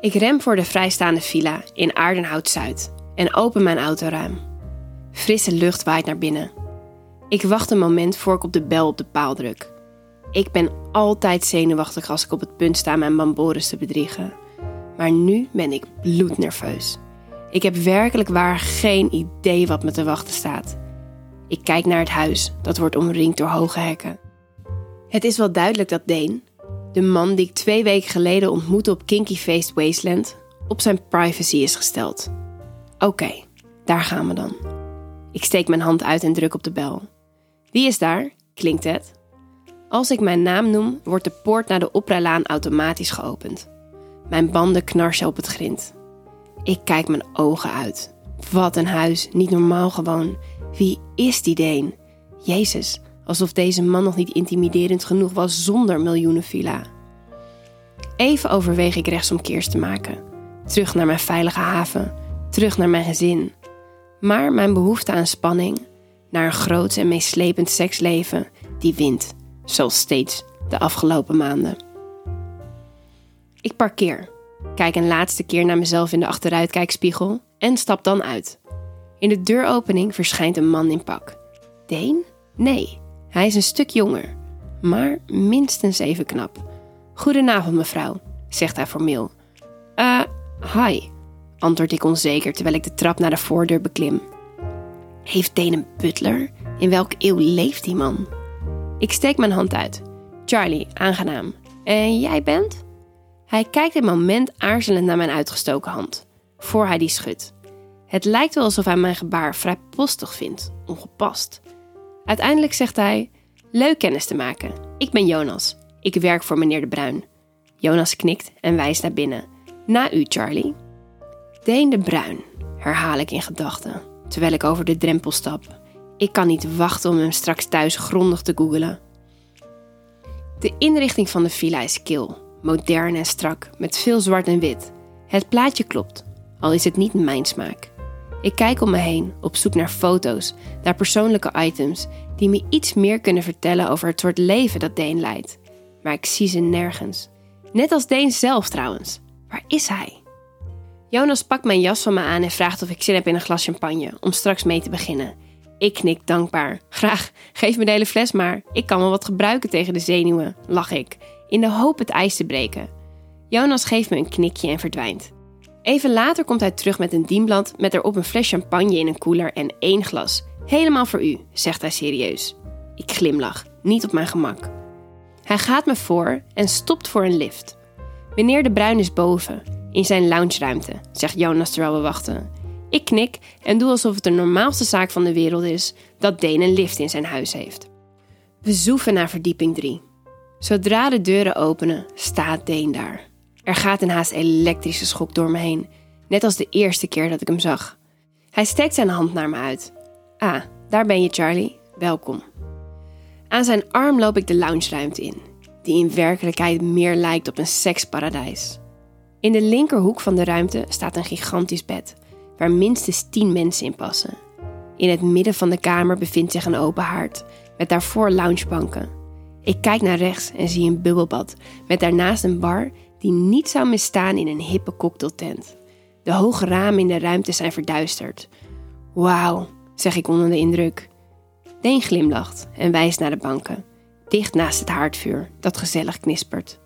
Ik rem voor de vrijstaande villa in Aardenhout Zuid en open mijn autoruim. Frisse lucht waait naar binnen. Ik wacht een moment voor ik op de bel op de paal druk. Ik ben altijd zenuwachtig als ik op het punt sta mijn bamboris te bedriegen. Maar nu ben ik bloednerveus. Ik heb werkelijk waar geen idee wat me te wachten staat. Ik kijk naar het huis, dat wordt omringd door hoge hekken. Het is wel duidelijk dat Deen, de man die ik twee weken geleden ontmoette op Kinky Faced Wasteland, op zijn privacy is gesteld. Oké, daar gaan we dan. Ik steek mijn hand uit en druk op de bel. Wie is daar? klinkt het. Als ik mijn naam noem, wordt de poort naar de oprijlaan automatisch geopend. Mijn banden knarsen op het grind. Ik kijk mijn ogen uit. Wat een huis, niet normaal gewoon. Wie is die Deen? Jezus, alsof deze man nog niet intimiderend genoeg was zonder miljoenenvilla. Even overweeg ik rechtsomkeers te maken. Terug naar mijn veilige haven, terug naar mijn gezin. Maar mijn behoefte aan spanning, naar een groot en meeslepend seksleven, die wint, zoals steeds de afgelopen maanden. Ik parkeer, kijk een laatste keer naar mezelf in de achteruitkijkspiegel en stap dan uit. In de deuropening verschijnt een man in pak. Deen? Nee, hij is een stuk jonger, maar minstens even knap. Goedenavond, mevrouw, zegt hij formeel. Eh, hi, antwoord ik onzeker terwijl ik de trap naar de voordeur beklim. Heeft Deen een butler? In welke eeuw leeft die man? Ik steek mijn hand uit. Charlie, aangenaam. En jij bent? Hij kijkt een moment aarzelend naar mijn uitgestoken hand, voor hij die schudt. Het lijkt wel alsof hij mijn gebaar vrij postig vindt, ongepast. Uiteindelijk zegt hij: Leuk kennis te maken. Ik ben Jonas. Ik werk voor meneer De Bruin. Jonas knikt en wijst naar binnen. Na u, Charlie. Deen De Bruin, herhaal ik in gedachten, terwijl ik over de drempel stap. Ik kan niet wachten om hem straks thuis grondig te googelen. De inrichting van de villa is kil, modern en strak, met veel zwart en wit. Het plaatje klopt, al is het niet mijn smaak. Ik kijk om me heen, op zoek naar foto's, naar persoonlijke items die me iets meer kunnen vertellen over het soort leven dat Deen leidt. Maar ik zie ze nergens. Net als Deen zelf trouwens. Waar is hij? Jonas pakt mijn jas van me aan en vraagt of ik zin heb in een glas champagne om straks mee te beginnen. Ik knik dankbaar. Graag, geef me de hele fles maar. Ik kan wel wat gebruiken tegen de zenuwen, lach ik, in de hoop het ijs te breken. Jonas geeft me een knikje en verdwijnt. Even later komt hij terug met een dienblad met erop een fles champagne in een koeler en één glas. Helemaal voor u, zegt hij serieus. Ik glimlach, niet op mijn gemak. Hij gaat me voor en stopt voor een lift. Meneer De Bruin is boven, in zijn loungeruimte, zegt Jonas terwijl we wachten. Ik knik en doe alsof het de normaalste zaak van de wereld is dat Deen een lift in zijn huis heeft. We zoeven naar verdieping 3. Zodra de deuren openen, staat Deen daar. Er gaat een haast elektrische schok door me heen, net als de eerste keer dat ik hem zag. Hij steekt zijn hand naar me uit. Ah, daar ben je, Charlie. Welkom. Aan zijn arm loop ik de loungeruimte in, die in werkelijkheid meer lijkt op een seksparadijs. In de linkerhoek van de ruimte staat een gigantisch bed, waar minstens tien mensen in passen. In het midden van de kamer bevindt zich een open haard, met daarvoor loungebanken. Ik kijk naar rechts en zie een bubbelbad, met daarnaast een bar die niet zou misstaan in een hippe cocktailtent. De hoge ramen in de ruimte zijn verduisterd. Wauw, zeg ik onder de indruk. Deen glimlacht en wijst naar de banken, dicht naast het haardvuur, dat gezellig knispert.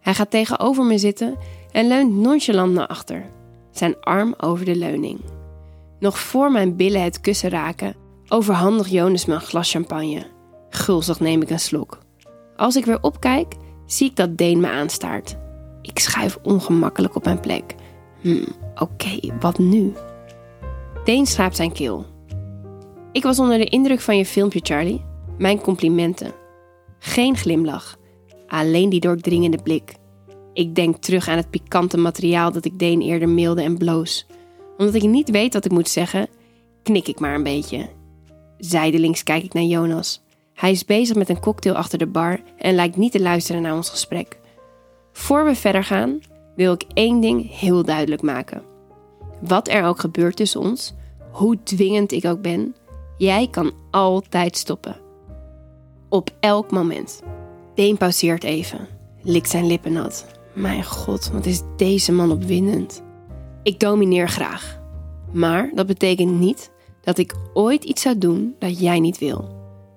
Hij gaat tegenover me zitten en leunt nonchalant naar achter, zijn arm over de leuning. Nog voor mijn billen het kussen raken, overhandigt Jonas me een glas champagne. Gulzig neem ik een slok. Als ik weer opkijk, zie ik dat Deen me aanstaart. Ik schuif ongemakkelijk op mijn plek. Hm, oké, wat nu? Deen schraapt zijn keel. Ik was onder de indruk van je filmpje, Charlie. Mijn complimenten. Geen glimlach, alleen die doordringende blik. Ik denk terug aan het pikante materiaal dat ik Deen eerder mailde en bloos. Omdat ik niet weet wat ik moet zeggen, knik ik maar een beetje. Zijdelings kijk ik naar Jonas. Hij is bezig met een cocktail achter de bar en lijkt niet te luisteren naar ons gesprek. Voor we verder gaan, wil ik één ding heel duidelijk maken. Wat er ook gebeurt tussen ons, hoe dwingend ik ook ben, jij kan altijd stoppen. Op elk moment. Deen pauzeert even, likt zijn lippen nat. Mijn god, wat is deze man opwindend. Ik domineer graag. Maar dat betekent niet dat ik ooit iets zou doen dat jij niet wil.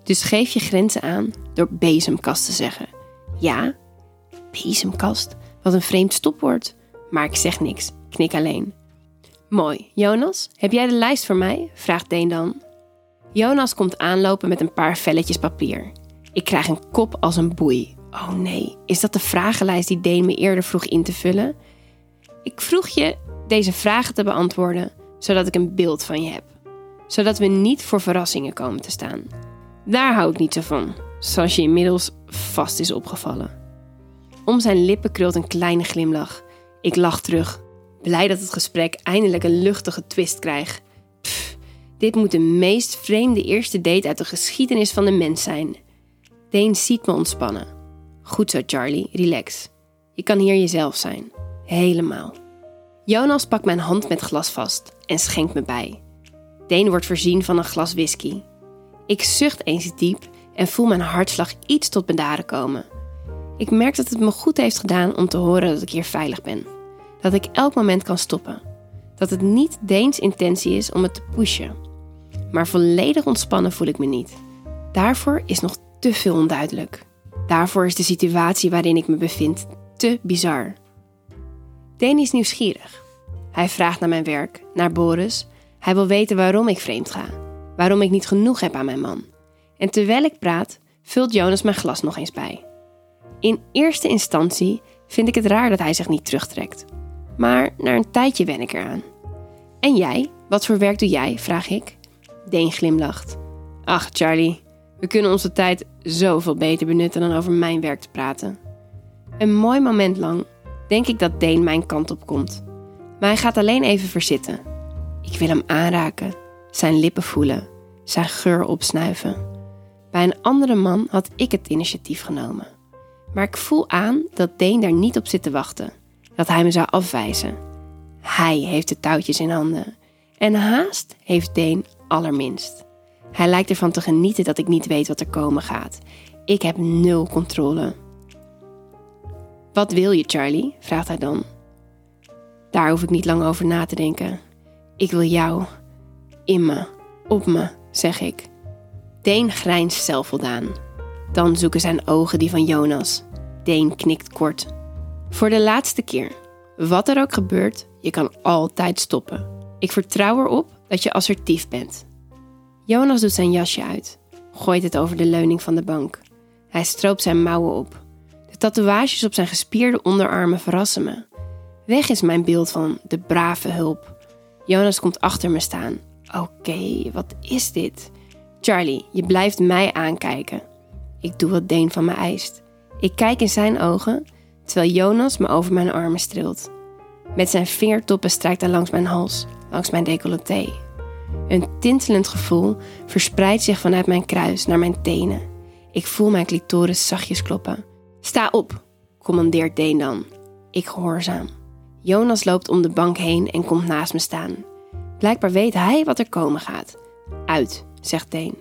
Dus geef je grenzen aan door bezemkast te zeggen. Ja, bezemkast, wat een vreemd stopwoord. Maar ik zeg niks, knik alleen. Mooi. Jonas, heb jij de lijst voor mij? vraagt Deen dan. Jonas komt aanlopen met een paar velletjes papier. Ik krijg een kop als een boei. Oh nee, is dat de vragenlijst die Deen me eerder vroeg in te vullen? Ik vroeg je deze vragen te beantwoorden, zodat ik een beeld van je heb. Zodat we niet voor verrassingen komen te staan. Daar hou ik niet zo van, zoals je inmiddels vast is opgevallen. Om zijn lippen krult een kleine glimlach. Ik lach terug, blij dat het gesprek eindelijk een luchtige twist krijgt. Dit moet de meest vreemde eerste date uit de geschiedenis van de mens zijn. Deen ziet me ontspannen. Goed zo, Charlie, relax. Je kan hier jezelf zijn. Helemaal. Jonas pakt mijn hand met glas vast en schenkt me bij. Deen wordt voorzien van een glas whisky. Ik zucht eens diep en voel mijn hartslag iets tot bedaren komen. Ik merk dat het me goed heeft gedaan om te horen dat ik hier veilig ben. Dat ik elk moment kan stoppen. Dat het niet Deens intentie is om het te pushen. Maar volledig ontspannen voel ik me niet. Daarvoor is nog te veel onduidelijk. Daarvoor is de situatie waarin ik me bevind te bizar. Deen is nieuwsgierig. Hij vraagt naar mijn werk, naar Boris. Hij wil weten waarom ik vreemd ga. Waarom ik niet genoeg heb aan mijn man. En terwijl ik praat, vult Jonas mijn glas nog eens bij. In eerste instantie vind ik het raar dat hij zich niet terugtrekt. Maar na een tijdje wen ik eraan. En jij, wat voor werk doe jij? vraag ik. Deen glimlacht. Ach, Charlie, we kunnen onze tijd zoveel beter benutten dan over mijn werk te praten. Een mooi moment lang denk ik dat Deen mijn kant op komt. Maar hij gaat alleen even verzitten. Ik wil hem aanraken, zijn lippen voelen, zijn geur opsnuiven. Bij een andere man had ik het initiatief genomen. Maar ik voel aan dat Deen daar niet op zit te wachten. Dat hij me zou afwijzen. Hij heeft de touwtjes in handen. En haast heeft Deen allerminst. Hij lijkt ervan te genieten dat ik niet weet wat er komen gaat. Ik heb nul controle. Wat wil je, Charlie? vraagt hij dan. Daar hoef ik niet lang over na te denken. Ik wil jou. In me. Op me, zeg ik. Deen grijnst zelfvoldaan. Dan zoeken zijn ogen die van Jonas. Deen knikt kort. Voor de laatste keer. Wat er ook gebeurt, je kan altijd stoppen. Ik vertrouw erop dat je assertief bent. Jonas doet zijn jasje uit, gooit het over de leuning van de bank. Hij stroopt zijn mouwen op. De tatoeages op zijn gespierde onderarmen verrassen me. Weg is mijn beeld van de brave hulp. Jonas komt achter me staan. Oké, wat is dit? Charlie, je blijft mij aankijken. Ik doe wat Deen van me eist. Ik kijk in zijn ogen, terwijl Jonas me over mijn armen streelt. Met zijn vingertoppen strijkt hij langs mijn hals, langs mijn decolleté. Een tintelend gevoel verspreidt zich vanuit mijn kruis naar mijn tenen. Ik voel mijn clitoris zachtjes kloppen. Sta op, commandeert Deen dan. Ik gehoorzaam. Jonas loopt om de bank heen en komt naast me staan. Blijkbaar weet hij wat er komen gaat. Uit, zegt Deen.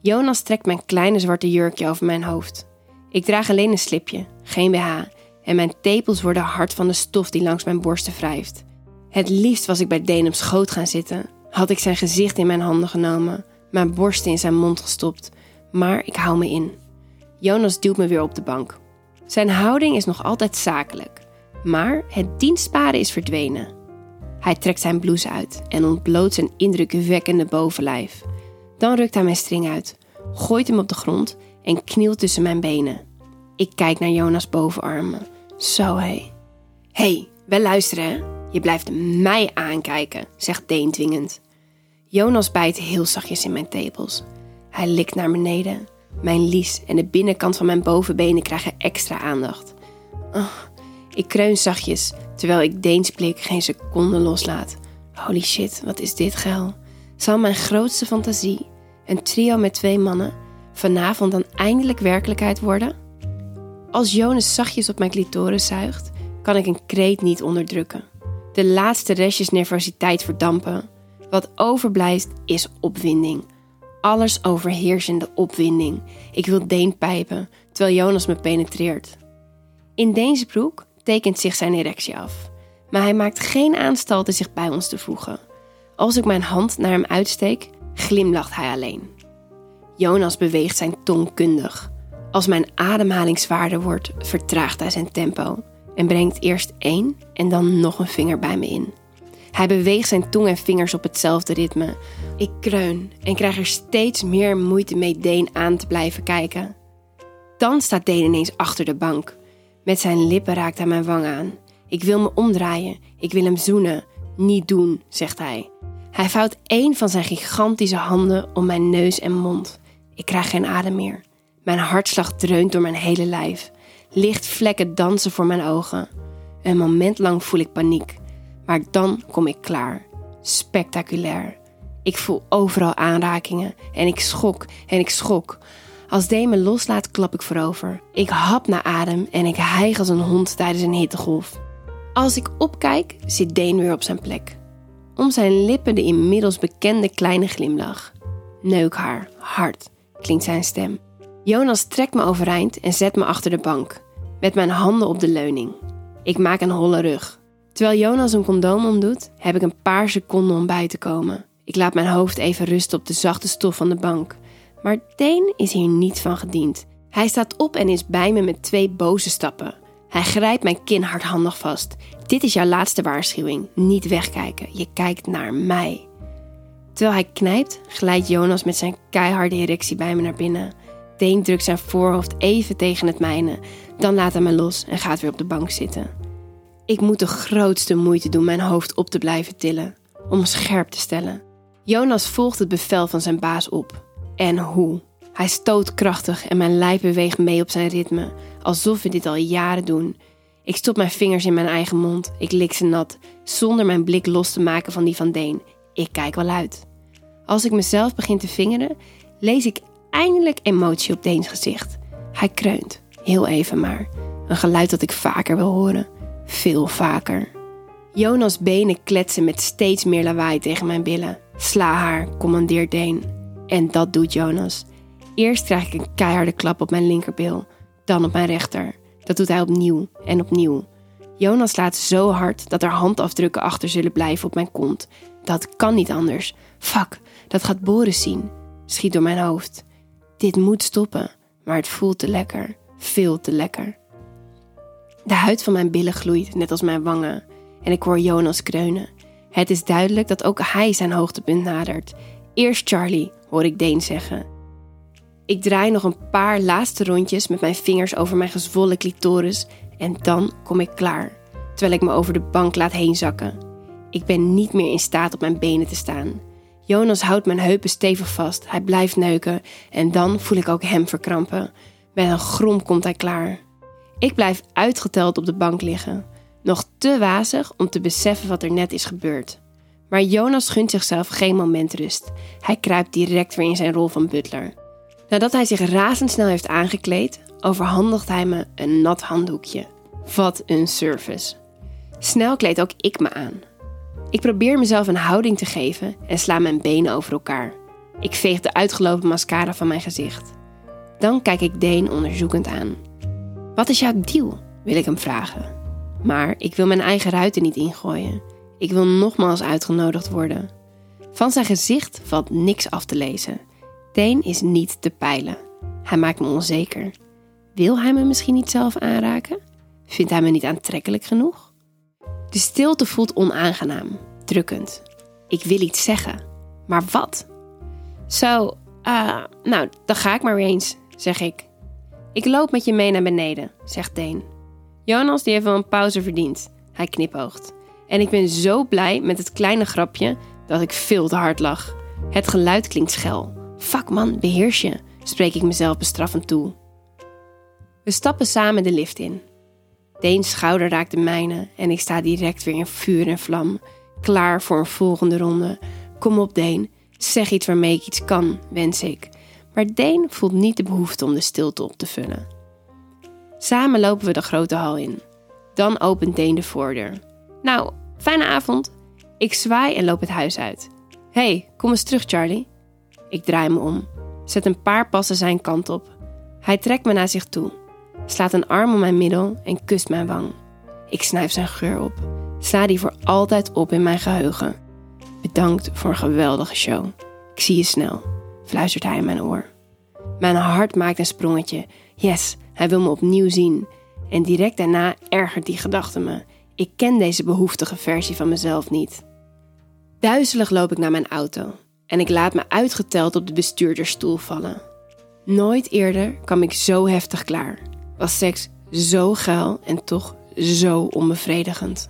Jonas trekt mijn kleine zwarte jurkje over mijn hoofd. Ik draag alleen een slipje, geen BH, en mijn tepels worden hard van de stof die langs mijn borsten wrijft. Het liefst was ik bij op schoot gaan zitten, had ik zijn gezicht in mijn handen genomen, mijn borsten in zijn mond gestopt, maar ik hou me in. Jonas duwt me weer op de bank. Zijn houding is nog altijd zakelijk, maar het dienstbare is verdwenen. Hij trekt zijn blouse uit en ontbloot zijn indrukwekkende bovenlijf. Dan rukt hij mijn string uit, gooit hem op de grond en knielt tussen mijn benen. Ik kijk naar Jonas' bovenarmen. Zo hé. Hé, hey, wel luisteren hè. Je blijft mij aankijken, zegt Deen dwingend. Jonas bijt heel zachtjes in mijn tepels. Hij likt naar beneden. Mijn lies en de binnenkant van mijn bovenbenen krijgen extra aandacht. Oh, ik kreun zachtjes, terwijl ik Deens blik geen seconde loslaat. Holy shit, wat is dit geil? Zal mijn grootste fantasie, een trio met twee mannen, vanavond dan eindelijk werkelijkheid worden? Als Jonas zachtjes op mijn clitoris zuigt, kan ik een kreet niet onderdrukken. De laatste restjes nervositeit verdampen. Wat overblijft is opwinding. Alles overheersende opwinding. Ik wil Deen pijpen, terwijl Jonas me penetreert. In Deens broek tekent zich zijn erectie af. Maar hij maakt geen aanstalten zich bij ons te voegen. Als ik mijn hand naar hem uitsteek, glimlacht hij alleen. Jonas beweegt zijn tong kundig. Als mijn ademhaling zwaarder wordt, vertraagt hij zijn tempo en brengt eerst één en dan nog een vinger bij me in. Hij beweegt zijn tong en vingers op hetzelfde ritme. Ik kreun en krijg er steeds meer moeite mee Deen aan te blijven kijken. Dan staat Deen ineens achter de bank. Met zijn lippen raakt hij mijn wang aan. Ik wil me omdraaien. Ik wil hem zoenen. Niet doen, zegt hij. Hij vouwt één van zijn gigantische handen om mijn neus en mond. Ik krijg geen adem meer. Mijn hartslag dreunt door mijn hele lijf. Lichtvlekken dansen voor mijn ogen. Een moment lang voel ik paniek. Maar dan kom ik klaar. Spectaculair. Ik voel overal aanrakingen en ik schok en ik schok. Als Deen me loslaat, klap ik voorover. Ik hap naar adem en ik hijg als een hond tijdens een hittegolf. Als ik opkijk, zit Deen weer op zijn plek. Om zijn lippen de inmiddels bekende kleine glimlach. Neuk haar, hard, klinkt zijn stem. Jonas trekt me overeind en zet me achter de bank, met mijn handen op de leuning. Ik maak een holle rug. Terwijl Jonas een condoom omdoet, heb ik een paar seconden om bij te komen. Ik laat mijn hoofd even rusten op de zachte stof van de bank. Maar Deen is hier niet van gediend. Hij staat op en is bij me met twee boze stappen. Hij grijpt mijn kin hardhandig vast. Dit is jouw laatste waarschuwing. Niet wegkijken. Je kijkt naar mij. Terwijl hij knijpt, glijdt Jonas met zijn keiharde erectie bij me naar binnen. Deen drukt zijn voorhoofd even tegen het mijne. Dan laat hij me los en gaat weer op de bank zitten. Ik moet de grootste moeite doen mijn hoofd op te blijven tillen, om scherp te stellen. Jonas volgt het bevel van zijn baas op. En hoe? Hij stoot krachtig en mijn lijf beweegt mee op zijn ritme, alsof we dit al jaren doen. Ik stop mijn vingers in mijn eigen mond, ik lik ze nat, zonder mijn blik los te maken van die van Deen. Ik kijk wel uit. Als ik mezelf begin te vingeren, lees ik eindelijk emotie op Deens gezicht. Hij kreunt, heel even maar. Een geluid dat ik vaker wil horen, veel vaker. Jonas' benen kletsen met steeds meer lawaai tegen mijn billen. Sla haar, commandeert Deen. En dat doet Jonas. Eerst krijg ik een keiharde klap op mijn linkerbil, dan op mijn rechter. Dat doet hij opnieuw en opnieuw. Jonas slaat zo hard dat er handafdrukken achter zullen blijven op mijn kont. Dat kan niet anders. Fuck, dat gaat Boris zien. Schiet door mijn hoofd. Dit moet stoppen, maar het voelt te lekker. Veel te lekker. De huid van mijn billen gloeit, net als mijn wangen. En ik hoor Jonas kreunen. Het is duidelijk dat ook hij zijn hoogtepunt nadert. Eerst Charlie, hoor ik Deen zeggen. Ik draai nog een paar laatste rondjes met mijn vingers over mijn gezwollen clitoris en dan kom ik klaar, terwijl ik me over de bank laat heen zakken. Ik ben niet meer in staat op mijn benen te staan. Jonas houdt mijn heupen stevig vast, hij blijft neuken en dan voel ik ook hem verkrampen. Met een grom komt hij klaar. Ik blijf uitgeteld op de bank liggen, nog te wazig om te beseffen wat er net is gebeurd. Maar Jonas gunt zichzelf geen moment rust. Hij kruipt direct weer in zijn rol van butler. Nadat hij zich razendsnel heeft aangekleed, overhandigt hij me een nat handdoekje. Wat een service. Snel kleed ook ik me aan. Ik probeer mezelf een houding te geven en sla mijn benen over elkaar. Ik veeg de uitgelopen mascara van mijn gezicht. Dan kijk ik Deen onderzoekend aan. Wat is jouw deal? wil ik hem vragen. Maar ik wil mijn eigen ruiten niet ingooien. Ik wil nogmaals uitgenodigd worden. Van zijn gezicht valt niks af te lezen. Deen is niet te peilen. Hij maakt me onzeker. Wil hij me misschien niet zelf aanraken? Vindt hij me niet aantrekkelijk genoeg? De stilte voelt onaangenaam, drukkend. Ik wil iets zeggen, maar wat? Zo, uh, nou, dan ga ik maar eens, zeg ik. Ik loop met je mee naar beneden, zegt Deen. Jonas die heeft wel een pauze verdiend. Hij knipoogt. En ik ben zo blij met het kleine grapje dat ik veel te hard lach. Het geluid klinkt schel. Fuck man, beheers je, spreek ik mezelf bestraffend toe. We stappen samen de lift in. Deens schouder raakt de mijne en ik sta direct weer in vuur en vlam, klaar voor een volgende ronde. Kom op, Deen, zeg iets waarmee ik iets kan, wens ik. Maar Deen voelt niet de behoefte om de stilte op te vullen. Samen lopen we de grote hal in. Dan opent Deen de voordeur. Nou, fijne avond. Ik zwaai en loop het huis uit. hey, kom eens terug, Charlie. Ik draai me om, zet een paar passen zijn kant op. Hij trekt me naar zich toe, slaat een arm om mijn middel en kust mijn wang. Ik snuif zijn geur op. Sla die voor altijd op in mijn geheugen. Bedankt voor een geweldige show. Ik zie je snel, fluistert hij in mijn oor. Mijn hart maakt een sprongetje. Yes, hij wil me opnieuw zien. En direct daarna ergert die gedachte me. Ik ken deze behoeftige versie van mezelf niet. Duizelig loop ik naar mijn auto en ik laat me uitgeteld op de bestuurdersstoel vallen. Nooit eerder kwam ik zo heftig klaar. Was seks zo geil en toch zo onbevredigend.